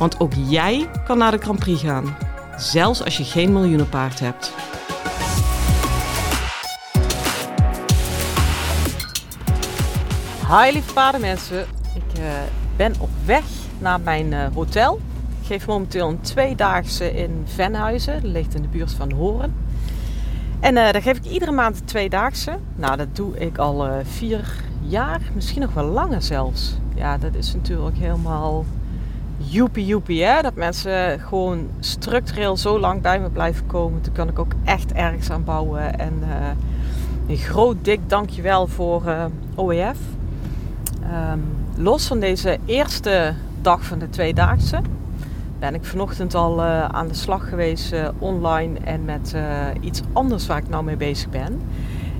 Want ook jij kan naar de Grand Prix gaan, zelfs als je geen miljoenenpaard hebt. Hi lieve paardenmensen, ik uh, ben op weg naar mijn uh, hotel. Ik geef momenteel een tweedaagse in Venhuizen, dat ligt in de buurt van Horen. En uh, daar geef ik iedere maand een tweedaagse. Nou, dat doe ik al vier jaar, misschien nog wel langer zelfs. Ja, dat is natuurlijk helemaal joepie joepie hè. Dat mensen gewoon structureel zo lang bij me blijven komen. Toen kan ik ook echt ergens aan bouwen. En een groot dik dankjewel voor OEF. Um, los van deze eerste dag van de tweedaagse ben ik vanochtend al uh, aan de slag geweest online en met iets anders waar ik nou mee bezig ben.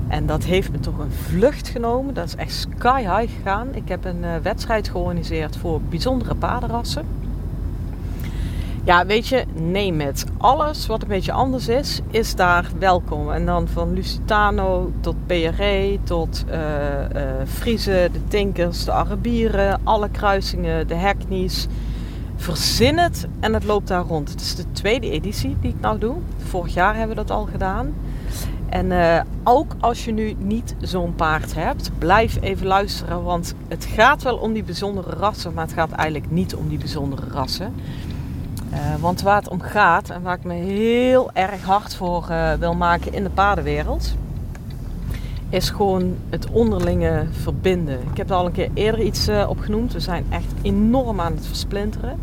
En dat heeft me toch een vlucht genomen. Dat is echt sky high gegaan. Ik heb een wedstrijd georganiseerd voor bijzondere paardenrassen. Ja, weet je, neem het. Alles wat een beetje anders is, is daar welkom. En dan van Lusitano tot PRE, tot uh, Friese, de Tinkers, de Arabieren, alle kruisingen, de Hackneys. Verzin het en het loopt daar rond. Het is de tweede editie die ik nou doe. Vorig jaar hebben we dat al gedaan. En uh, ook als je nu niet zo'n paard hebt, blijf even luisteren. Want het gaat wel om die bijzondere rassen, maar het gaat eigenlijk niet om die bijzondere rassen. Uh, want waar het om gaat en waar ik me heel erg hard voor uh, wil maken in de paardenwereld, is gewoon het onderlinge verbinden. Ik heb er al een keer eerder iets uh, op genoemd. We zijn echt enorm aan het versplinteren.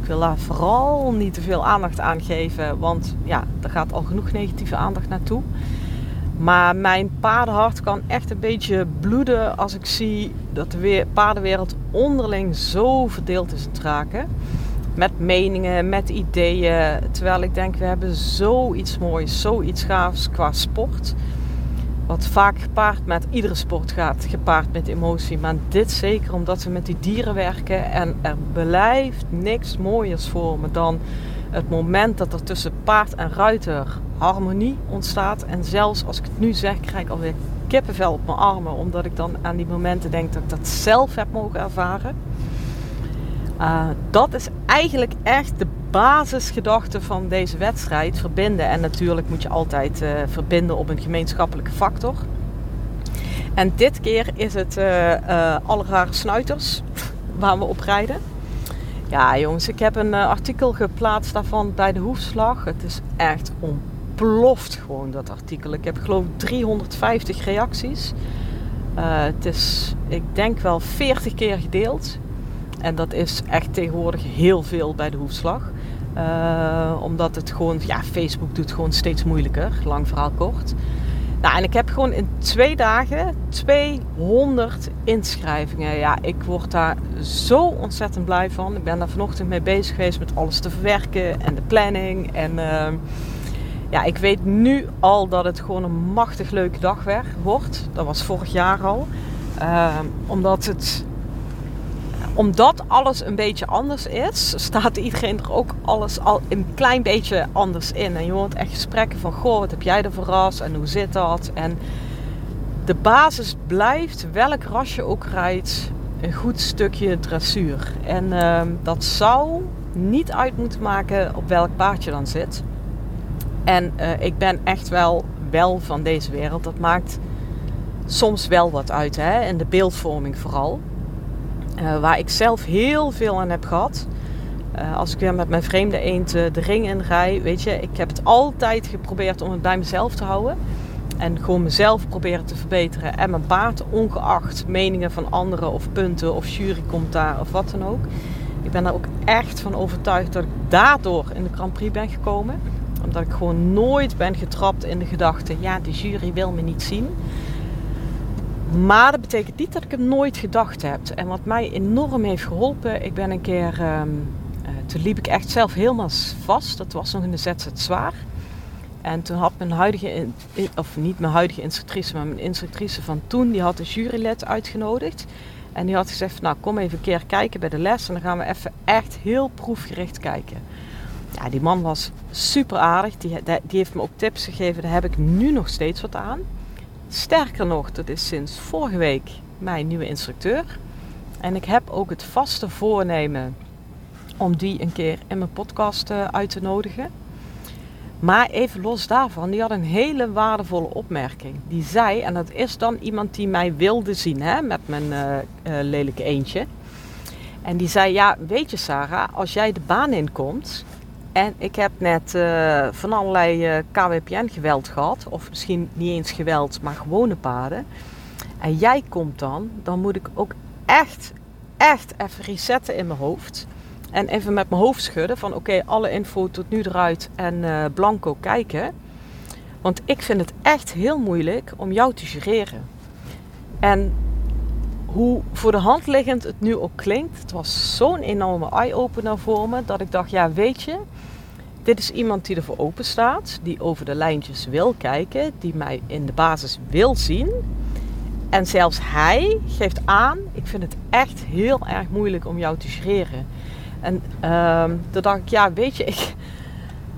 Ik wil daar vooral niet te veel aandacht aan geven, want ja, er gaat al genoeg negatieve aandacht naartoe. Maar mijn paardenhart kan echt een beetje bloeden als ik zie dat de paardenwereld onderling zo verdeeld is te raken met meningen, met ideeën. Terwijl ik denk, we hebben zoiets moois, zoiets gaafs qua sport. Wat vaak gepaard met iedere sport gaat, gepaard met emotie. Maar dit zeker omdat we met die dieren werken. En er blijft niks mooiers voor me dan het moment dat er tussen paard en ruiter harmonie ontstaat. En zelfs als ik het nu zeg, krijg ik alweer kippenvel op mijn armen. Omdat ik dan aan die momenten denk dat ik dat zelf heb mogen ervaren. Uh, dat is eigenlijk echt de basisgedachte van deze wedstrijd. Verbinden. En natuurlijk moet je altijd uh, verbinden op een gemeenschappelijke factor. En dit keer is het uh, alle rare snuiters waar we op rijden. Ja jongens, ik heb een artikel geplaatst daarvan bij de hoefslag. Het is echt ontploft gewoon dat artikel. Ik heb geloof ik 350 reacties. het is, ik denk wel 40 keer gedeeld. En dat is echt tegenwoordig heel veel bij de hoefslag. Uh, omdat het gewoon, ja, Facebook doet gewoon steeds moeilijker, lang verhaal kort. Nou, en ik heb gewoon in twee dagen 200 inschrijvingen. Ja, ik word daar zo ontzettend blij van. Ik ben daar vanochtend mee bezig geweest met alles te verwerken en de planning. En uh, ja, ik weet nu al dat het gewoon een machtig leuke dag wordt. Dat was vorig jaar al. Uh, omdat het omdat alles een beetje anders is, staat iedereen er ook alles al een klein beetje anders in. En je hoort echt gesprekken van, goh, wat heb jij er ras en hoe zit dat? En de basis blijft, welk ras je ook rijdt, een goed stukje dressuur. En uh, dat zou niet uit moeten maken op welk paard je dan zit. En uh, ik ben echt wel wel van deze wereld. Dat maakt soms wel wat uit, hè? in de beeldvorming vooral. Uh, waar ik zelf heel veel aan heb gehad. Uh, als ik weer met mijn vreemde eend uh, de ring in rij, weet je, ik heb het altijd geprobeerd om het bij mezelf te houden. En gewoon mezelf proberen te verbeteren. En mijn paard, ongeacht meningen van anderen of punten of jurycommentaar of wat dan ook. Ik ben er ook echt van overtuigd dat ik daardoor in de Grand Prix ben gekomen. Omdat ik gewoon nooit ben getrapt in de gedachte, ja, de jury wil me niet zien. Maar dat betekent niet dat ik het nooit gedacht heb. En wat mij enorm heeft geholpen, ik ben een keer um, toen liep ik echt zelf helemaal vast. Dat was nog in de ZZ Zwaar. En toen had mijn huidige, of niet mijn huidige instructrice, maar mijn instructrice van toen, die had een jurylid uitgenodigd. En die had gezegd, nou kom even een keer kijken bij de les en dan gaan we even echt heel proefgericht kijken. Ja, die man was super aardig. Die, die heeft me ook tips gegeven. Daar heb ik nu nog steeds wat aan. Sterker nog, dat is sinds vorige week mijn nieuwe instructeur. En ik heb ook het vaste voornemen om die een keer in mijn podcast eh, uit te nodigen. Maar even los daarvan, die had een hele waardevolle opmerking. Die zei, en dat is dan iemand die mij wilde zien hè, met mijn uh, lelijke eentje. En die zei, ja, weet je Sarah, als jij de baan inkomt en ik heb net uh, van allerlei KWPN-geweld gehad, of misschien niet eens geweld, maar gewone paden. En jij komt dan, dan moet ik ook echt, echt even resetten in mijn hoofd. En even met mijn hoofd schudden van oké, alle info tot nu eruit en uh, blanco kijken. Want ik vind het echt heel moeilijk om jou te jureren. En hoe voor de hand liggend het nu ook klinkt, het was zo'n enorme eye-opener voor me dat ik dacht, ja weet je, dit is iemand die ervoor open staat, die over de lijntjes wil kijken, die mij in de basis wil zien. En zelfs hij geeft aan, ik vind het echt heel erg moeilijk om jou te jureren. En uh, toen dacht ik, ja, weet je, ik,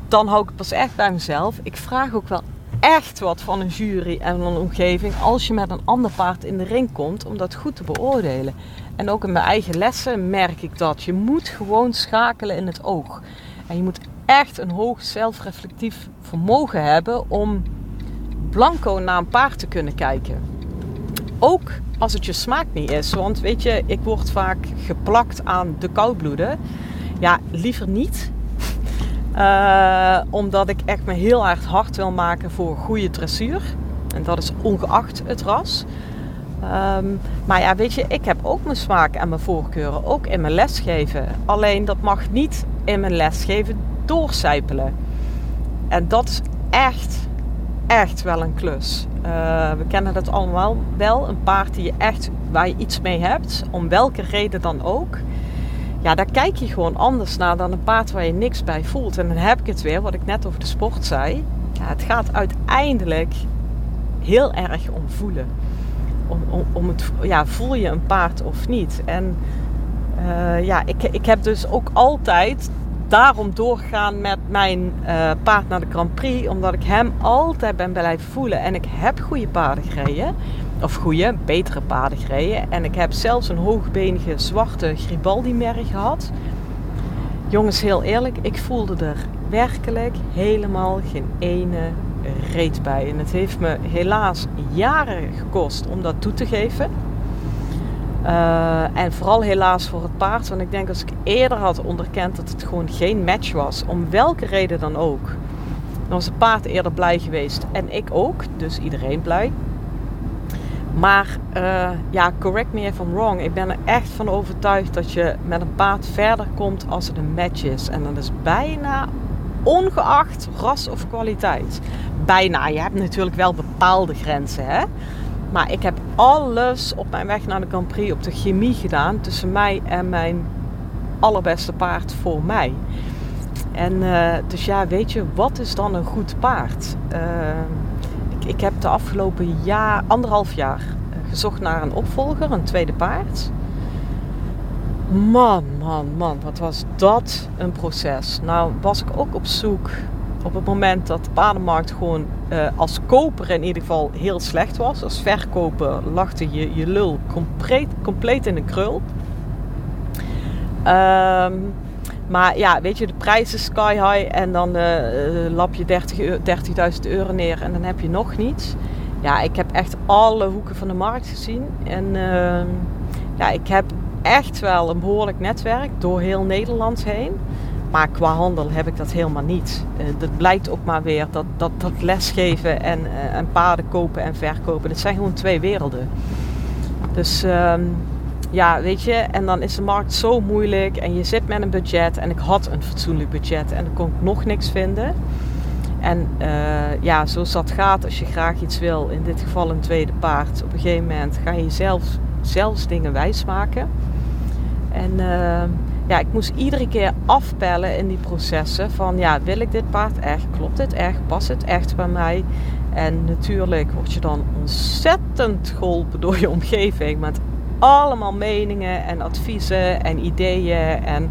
dan hou ik het pas echt bij mezelf. Ik vraag ook wel echt wat van een jury en een omgeving als je met een ander paard in de ring komt om dat goed te beoordelen. En ook in mijn eigen lessen merk ik dat. Je moet gewoon schakelen in het oog. En je moet echt een hoog zelfreflectief vermogen hebben om blanco naar een paard te kunnen kijken. Ook als het je smaak niet is. Want weet je, ik word vaak geplakt aan de koudbloeden. Ja, liever niet. Uh, omdat ik echt me heel erg hard wil maken voor goede dressuur. En dat is ongeacht het ras. Um, maar ja, weet je, ik heb ook mijn smaak en mijn voorkeuren. Ook in mijn lesgeven. Alleen dat mag niet in mijn lesgeven doorcijpelen. En dat is echt, echt wel een klus. Uh, we kennen dat allemaal wel. Een paard die je echt, waar je iets mee hebt, om welke reden dan ook. Ja, daar kijk je gewoon anders naar dan een paard waar je niks bij voelt. En dan heb ik het weer, wat ik net over de sport zei. Ja, het gaat uiteindelijk heel erg om voelen. Om, om, om het, ja, voel je een paard of niet? En uh, ja, ik, ik heb dus ook altijd daarom doorgaan met mijn uh, paard naar de Grand Prix. Omdat ik hem altijd ben blijven voelen. En ik heb goede paarden gereden. Of goede, betere paarden gereden. En ik heb zelfs een hoogbenige zwarte Gribaldi-merk gehad. Jongens, heel eerlijk, ik voelde er werkelijk helemaal geen ene reet bij. En het heeft me helaas jaren gekost om dat toe te geven. Uh, en vooral helaas voor het paard. Want ik denk als ik eerder had onderkend dat het gewoon geen match was, om welke reden dan ook, dan was het paard eerder blij geweest. En ik ook, dus iedereen blij. Maar uh, ja, correct me if I'm wrong. Ik ben er echt van overtuigd dat je met een paard verder komt als het een match is. En dat is bijna ongeacht ras of kwaliteit. Bijna. Je hebt natuurlijk wel bepaalde grenzen. Hè? Maar ik heb alles op mijn weg naar de Grand Prix op de chemie gedaan tussen mij en mijn allerbeste paard voor mij. En uh, dus ja, weet je, wat is dan een goed paard? Uh, ik, heb de afgelopen jaar, anderhalf jaar uh, gezocht naar een opvolger, een tweede paard. Man, man, man, wat was dat een proces. Nou was ik ook op zoek op het moment dat de paardenmarkt gewoon uh, als koper in ieder geval heel slecht was. Als verkoper lachte je, je lul compleet, compleet in de krul. Um, maar ja, weet je, de prijs is sky high en dan uh, lap je 30.000 euro neer en dan heb je nog niets. Ja, ik heb echt alle hoeken van de markt gezien. En uh, ja, ik heb echt wel een behoorlijk netwerk door heel Nederland heen. Maar qua handel heb ik dat helemaal niet. Uh, dat blijkt ook maar weer dat, dat, dat lesgeven en, en paarden kopen en verkopen, dat zijn gewoon twee werelden. Dus uh, ja, weet je, en dan is de markt zo moeilijk en je zit met een budget en ik had een fatsoenlijk budget en dan kon ik nog niks vinden. En uh, ja, zoals dat gaat, als je graag iets wil, in dit geval een tweede paard, op een gegeven moment ga je zelf, zelfs dingen wijsmaken. En ja, ik moest iedere keer afpellen in die processen van ja, wil ik dit paard echt? Klopt dit echt? Past het echt bij mij? En natuurlijk word je dan ontzettend geholpen door je omgeving met allemaal meningen en adviezen en ideeën. En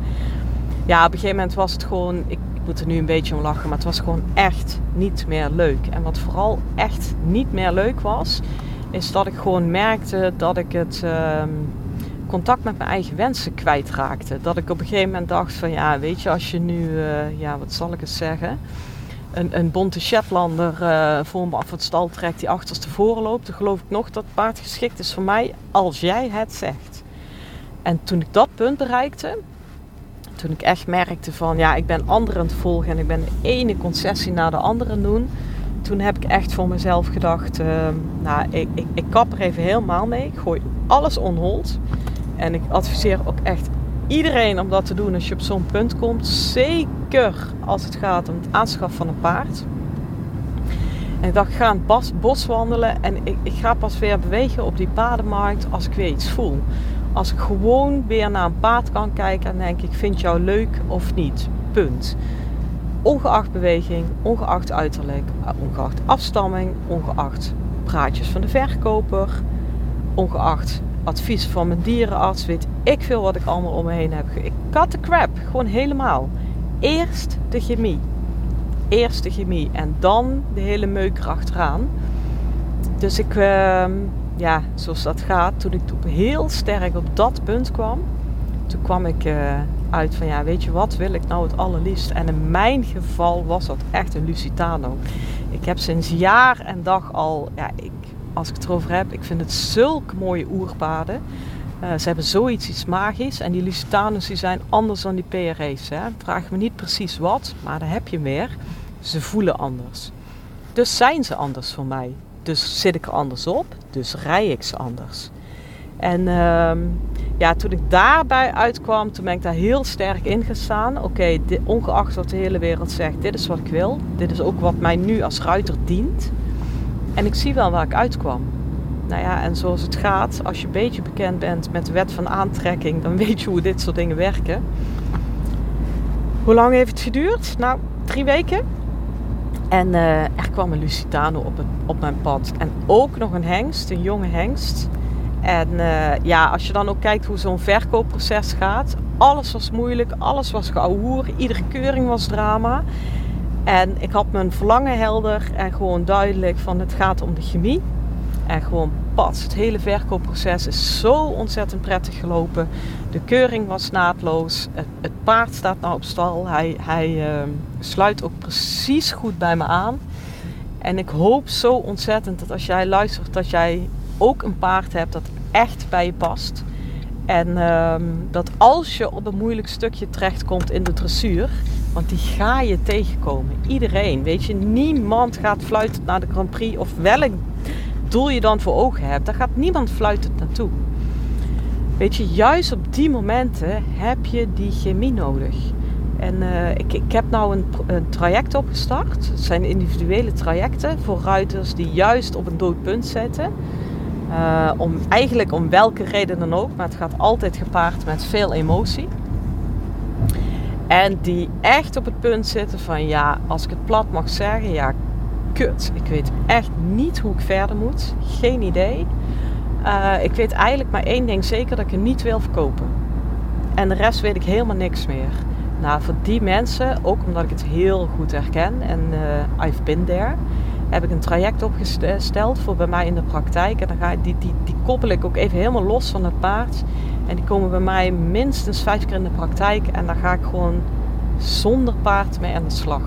ja, op een gegeven moment was het gewoon, ik, moet er nu een beetje om lachen, maar het was gewoon echt niet meer leuk. En wat vooral echt niet meer leuk was, is dat ik gewoon merkte dat ik het ehm, contact met mijn eigen wensen kwijtraakte. Dat ik op een gegeven moment dacht van ja, weet je, als je nu, uh, ja, wat zal ik eens zeggen, een, bonte Shetlander uh, voor me af het stal trekt die achterstevoren loopt, dan geloof ik nog dat het paard geschikt is voor mij als jij het zegt. En toen ik dat punt bereikte, toen ik echt merkte van ja, ik ben anderen aan het volgen en ik ben de ene concessie naar de andere doen, toen heb ik echt voor mezelf gedacht, uh, nou, ik, ik, ik kap er even helemaal mee. Ik gooi alles onhold. En ik adviseer ook echt iedereen om dat te doen als je op zo'n punt komt. Zeker als het gaat om het aanschaffen van een paard. En ik dacht, ik ga een bos, wandelen en ik, ik ga pas weer bewegen op die paardenmarkt als ik weer iets voel. Als ik gewoon weer naar een paard kan kijken en denk ik, vind jou leuk of niet. Punt. Ongeacht beweging, ongeacht uiterlijk, ongeacht afstamming, ongeacht praatjes van de verkoper, ongeacht advies van mijn dierenarts, weet ik veel wat ik allemaal om me heen heb. Ik cut de crap, gewoon helemaal. Eerst de chemie. Eerst de chemie en dan de hele meuk erachteraan. Dus ik, uh, ja, zoals dat gaat, toen ik heel sterk op dat punt kwam, toen kwam ik uh, uit van, ja, weet je wat wil ik nou het allerliefst? En in mijn geval was dat echt een Lusitano. Ik heb sinds jaar en dag al, ja, ik als ik het erover heb, ik vind het zulke mooie oerpaden. Uh, ze hebben zoiets iets magisch. En die Lusitanus die zijn anders dan die PRE's. Hè. Vraag me niet precies wat, maar daar heb je meer. Ze voelen anders. Dus zijn ze anders voor mij. Dus zit ik er anders op. Dus rij ik ze anders. En uh, ja, toen ik daarbij uitkwam, toen ben ik daar heel sterk in gestaan. Oké, ongeacht wat de hele wereld zegt, dit is wat ik wil. Dit is ook wat mij nu als ruiter dient. En ik zie wel waar ik uitkwam. Nou ja, en zoals het gaat, als je een beetje bekend bent met de wet van aantrekking, dan weet je hoe dit soort dingen werken. Hoe lang heeft het geduurd? Nou, drie weken. En uh, er kwam een Lusitano op, op mijn pad. En ook nog een hengst, een jonge hengst. En uh, ja, als je dan ook kijkt hoe zo'n verkoopproces gaat. Alles was moeilijk, alles was geouwehoer, iedere keuring was drama. En ik had mijn verlangen helder en gewoon duidelijk van het gaat om de chemie. En gewoon pas. Het hele verkoopproces is zo ontzettend prettig gelopen. De keuring was naadloos. Het, paard staat nou op stal. Hij, hij uh, sluit ook precies goed bij me aan. En ik hoop zo ontzettend dat als jij luistert, dat jij ook een paard hebt dat echt bij je past. En uh, dat als je op een moeilijk stukje terechtkomt in de dressuur, want die ga je tegenkomen. Iedereen. Weet je, niemand gaat fluitend naar de Grand Prix. Of welk doel je dan voor ogen hebt. Daar gaat niemand fluitend naartoe. Weet je, juist op die momenten heb je die chemie nodig. En uh, ik, ik heb nou een, traject opgestart. Het zijn individuele trajecten voor ruiters die juist op een dood punt zitten. Uh, om, eigenlijk om welke reden dan ook, maar het gaat altijd gepaard met veel emotie. En die echt op het punt zitten van ja, als ik het plat mag zeggen, ja, kut. Ik weet echt niet hoe ik verder moet. Geen idee. Uh, ik weet eigenlijk maar één ding zeker, dat ik het niet wil verkopen. En de rest weet ik helemaal niks meer. Nou, voor die mensen, ook omdat ik het heel goed herken en uh, I've been there, heb ik een traject opgesteld voor bij mij in de praktijk. En dan ga die, die, die koppel ik ook even helemaal los van het paard. En die komen bij mij minstens vijf keer in de praktijk. En daar ga ik gewoon zonder paard mee aan de slag.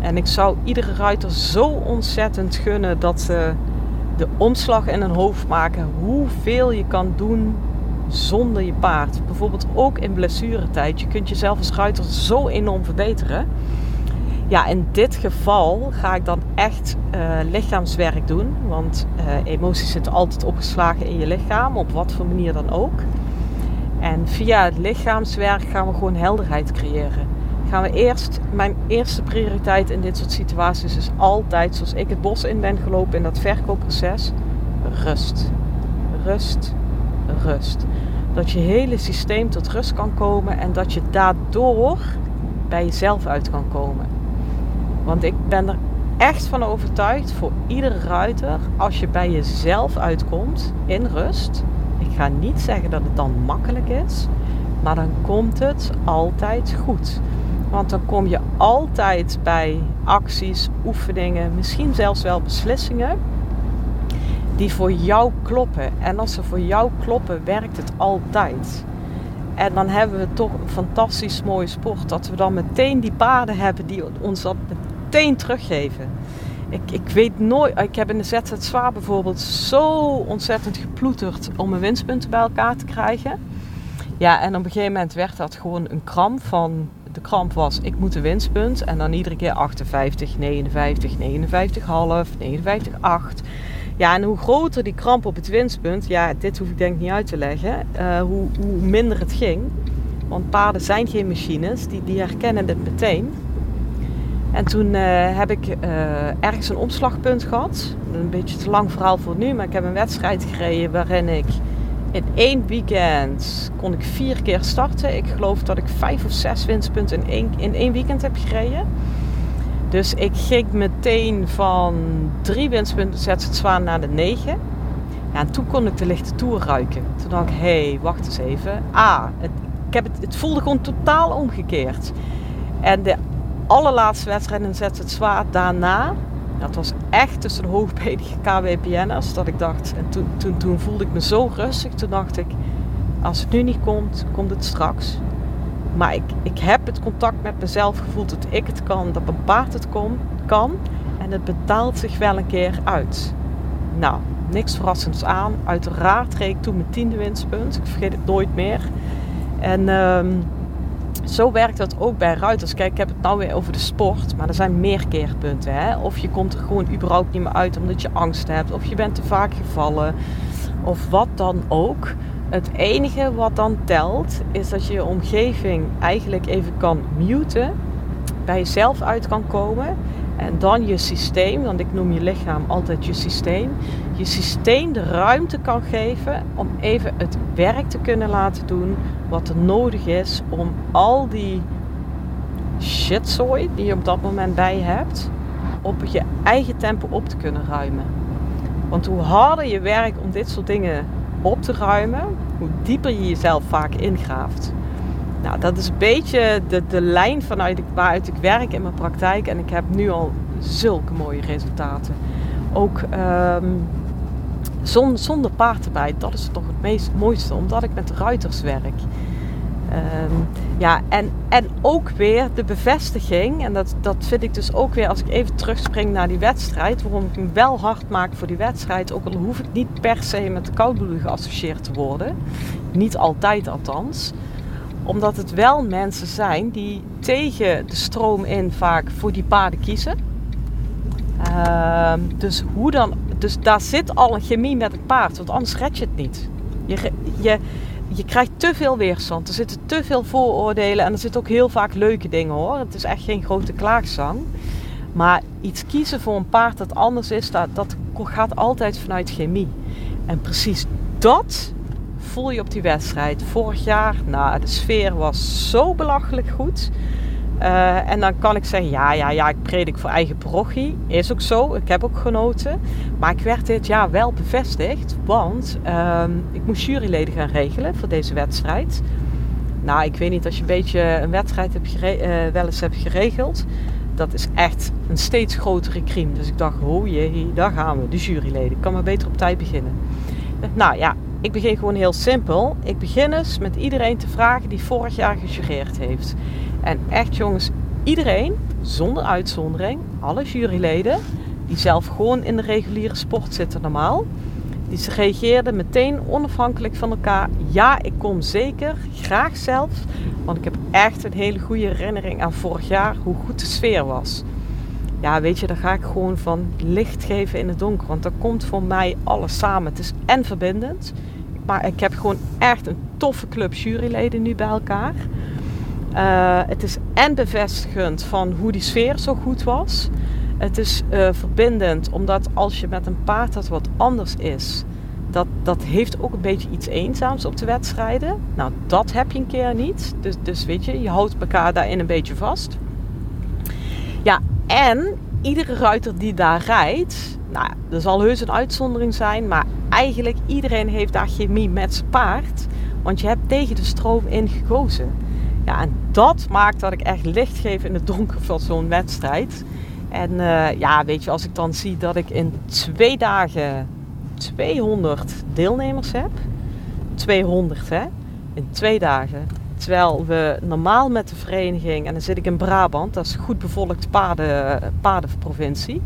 En ik zou iedere ruiter zo ontzettend gunnen dat ze de omslag in hun hoofd maken. Hoeveel je kan doen zonder je paard. Bijvoorbeeld ook in blessuretijd. Je kunt jezelf als ruiter zo enorm verbeteren. Ja, in dit geval ga ik dan echt uh, lichaamswerk doen. Want uh, emoties zitten altijd opgeslagen in je lichaam, op wat voor manier dan ook. En via het lichaamswerk gaan we gewoon helderheid creëren. Gaan we eerst, mijn eerste prioriteit in dit soort situaties is altijd, zoals ik het bos in ben gelopen in dat verkoopproces, rust. Rust, rust. dat je hele systeem tot rust kan komen en dat je daardoor bij jezelf uit kan komen. Want ik ben er echt van overtuigd voor iedere ruiter, als je bij jezelf uitkomt in rust. Ik ga niet zeggen dat het dan makkelijk is, maar dan komt het altijd goed. Want dan kom je altijd bij acties, oefeningen, misschien zelfs wel beslissingen die voor jou kloppen. En als ze voor jou kloppen, werkt het altijd. En dan hebben we toch een fantastisch mooie sport. Dat we dan meteen die paden hebben die ons dat meteen teruggeven. Ik, ik weet nooit, ik heb in de ZZ Zwaar bijvoorbeeld zo ontzettend geploeterd om mijn winstpunten bij elkaar te krijgen. Ja, en op een gegeven moment werd dat gewoon een kramp van, de kramp was ik moet een winstpunt en dan iedere keer 58, 59, 59, half, 59, 8. Ja, en hoe groter die kramp op het winstpunt, ja, dit hoef ik denk niet uit te leggen, uh, hoe, hoe minder het ging. Want paarden zijn geen machines, die, die herkennen dit meteen. En toen uh, heb ik uh, ergens een omslagpunt gehad. Een beetje te lang verhaal voor nu, maar ik heb een wedstrijd gereden waarin ik in één weekend kon ik vier keer starten. Ik geloof dat ik vijf of zes winstpunten in één, in één weekend heb gereden. Dus ik ging meteen van drie winstpunten zet het zwaan naar de negen. Ja, en toen kon ik de lichte toer ruiken. Toen dacht ik, hé, hey, wacht eens even. Ah, het, ik heb het, het voelde gewoon totaal omgekeerd. En de allerlaatste wedstrijd in Zet het Zwaar daarna, dat was echt tussen de hoogbedige KWPN'ers, dat ik dacht, en toen, toen, toen voelde ik me zo rustig, toen dacht ik, als het nu niet komt, komt het straks. Maar ik, ik heb het contact met mezelf gevoeld dat ik het kan, dat mijn paard het kon, kan. En het betaalt zich wel een keer uit. Nou, niks verrassends aan. Uiteraard reed ik toen mijn tiende winstpunt. Ik vergeet het nooit meer. En um, zo werkt dat ook bij ruiters. Kijk, ik heb het nou weer over de sport, maar er zijn meer keerpunten. Hè? Of je komt er gewoon überhaupt niet meer uit omdat je angst hebt, of je bent te vaak gevallen, of wat dan ook. Het enige wat dan telt, is dat je je omgeving eigenlijk even kan muten, bij jezelf uit kan komen en dan je systeem, want ik noem je lichaam altijd je systeem, je systeem de ruimte kan geven om even het werk te kunnen laten doen wat er nodig is om al die shitzooi die je op dat moment bij hebt, op je eigen tempo op te kunnen ruimen. Want hoe harder je werkt om dit soort dingen op te ruimen, hoe dieper je jezelf vaak ingraaft. Nou, dat is een beetje de, de lijn vanuit waaruit ik werk in mijn praktijk. En ik heb nu al zulke mooie resultaten. Ook um, zonder paard erbij, dat is toch het meest mooiste, omdat ik met ruiters werk. Um, ja, en, en ook weer de bevestiging, en dat, dat vind ik dus ook weer als ik even terugspring naar die wedstrijd, waarom ik hem wel hard maak voor die wedstrijd, ook al hoef ik niet per se met de koudbloedig geassocieerd te worden, niet altijd althans omdat het wel mensen zijn die tegen de stroom in vaak voor die paarden kiezen. Uh, dus, hoe dan, dus daar zit al een chemie met het paard, want anders red je het niet. Je, je, je krijgt te veel weerstand, er zitten te veel vooroordelen en er zitten ook heel vaak leuke dingen hoor. Het is echt geen grote klaagzang. Maar iets kiezen voor een paard dat anders is, dat, dat gaat altijd vanuit chemie. En precies dat voel je op die wedstrijd. Vorig jaar, nou, de sfeer was zo belachelijk goed. Uh, en dan kan ik zeggen, ja, ja, ja, ik predik voor eigen parochie. Is ook zo, ik heb ook genoten. Maar ik werd dit jaar wel bevestigd, want uh, ik moest juryleden gaan regelen voor deze wedstrijd. Nou, ik weet niet, als je een beetje een wedstrijd hebt uh, wel eens hebt geregeld, dat is echt een steeds grotere crime. Dus ik dacht, oh jee, daar gaan we, de juryleden. Ik kan maar beter op tijd beginnen. Nou ja, ik begin gewoon heel simpel. Ik begin eens met iedereen te vragen die vorig jaar gejureerd heeft. En echt jongens, iedereen, zonder uitzondering, alle juryleden, die zelf gewoon in de reguliere sport zitten normaal, die reageerden meteen onafhankelijk van elkaar. Ja, ik kom zeker, graag zelf, want ik heb echt een hele goede herinnering aan vorig jaar, hoe goed de sfeer was. Ja, weet je, daar ga ik gewoon van licht geven in het donker, want daar komt voor mij alles samen. Het is en verbindend, maar ik heb gewoon echt een toffe club juryleden nu bij elkaar. Uh, het is en bevestigend van hoe die sfeer zo goed was. Het is uh, verbindend, omdat als je met een paard dat wat anders is, dat, dat heeft ook een beetje iets eenzaams op de wedstrijden. Nou, dat heb je een keer niet. Dus, dus weet je, je houdt elkaar daarin een beetje vast. Ja, en iedere ruiter die daar rijdt, nou, er zal heus een uitzondering zijn, maar eigenlijk iedereen heeft daar chemie met zijn paard. Want je hebt tegen de stroom in gekozen. Ja, en dat maakt dat ik echt licht geef in het donker van zo'n wedstrijd. En uh, ja, weet je, als ik dan zie dat ik in twee dagen 200 deelnemers heb. 200 hè, in twee dagen. Terwijl we normaal met de vereniging, en dan zit ik in Brabant, dat is een goed bevolkt paarden, paardenprovincie.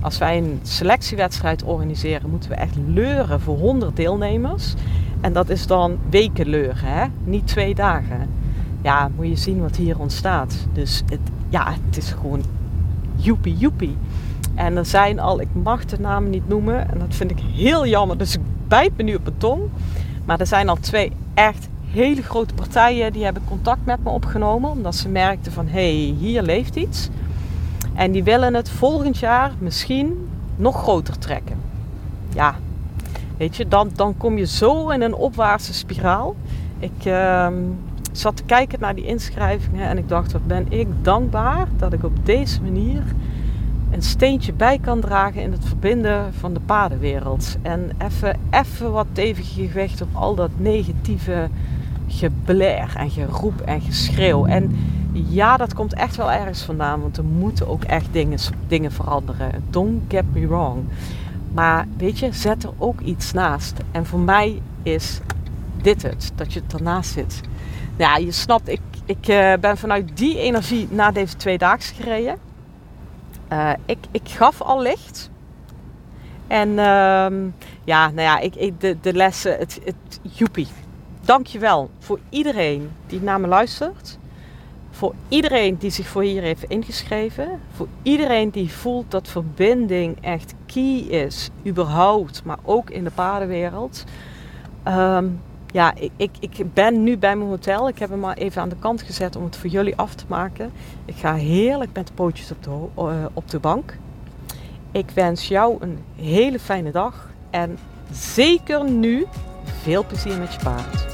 Als wij een selectiewedstrijd organiseren, moeten we echt leuren voor 100 deelnemers. En dat is dan weken leuren, hè? niet twee dagen. Ja, moet je zien wat hier ontstaat. Dus het, ja, het is gewoon joepie joepie. En er zijn al, ik mag de namen niet noemen, en dat vind ik heel jammer, dus ik bijt me nu op mijn tong. Maar er zijn al twee echt hele grote partijen die hebben contact met me opgenomen, omdat ze merkten van hé, hey, hier leeft iets. En die willen het volgend jaar misschien nog groter trekken. Ja, weet je, dan, dan kom je zo in een opwaartse spiraal. Ik uh, zat te kijken naar die inschrijvingen en ik dacht, wat ben ik dankbaar dat ik op deze manier een steentje bij kan dragen in het verbinden van de paardenwereld. En even, even wat stevige gewicht op al dat negatieve gebler en geroep en geschreeuw. En ja, dat komt echt wel ergens vandaan, want er moeten ook echt dingen, dingen veranderen. Don't get me wrong. Maar weet je, zet er ook iets naast. En voor mij is dit het, dat je ernaast zit. Ja, je snapt, ik, ik uh, ben vanuit die energie naar deze tweedaagse gereden. Uh, ik, ik gaf al licht. En uh, ja, nou ja, ik, ik, de, de lessen, het, het, joepie. Dankjewel voor iedereen die naar me luistert. Voor iedereen die zich voor hier heeft ingeschreven. Voor iedereen die voelt dat verbinding echt key is. Überhaupt, maar ook in de paardenwereld. Um, ja, ik, ik, ben nu bij mijn hotel. Ik heb hem maar even aan de kant gezet om het voor jullie af te maken. Ik ga heerlijk met de pootjes op de, uh, op de bank. Ik wens jou een hele fijne dag. En zeker nu veel plezier met je paard.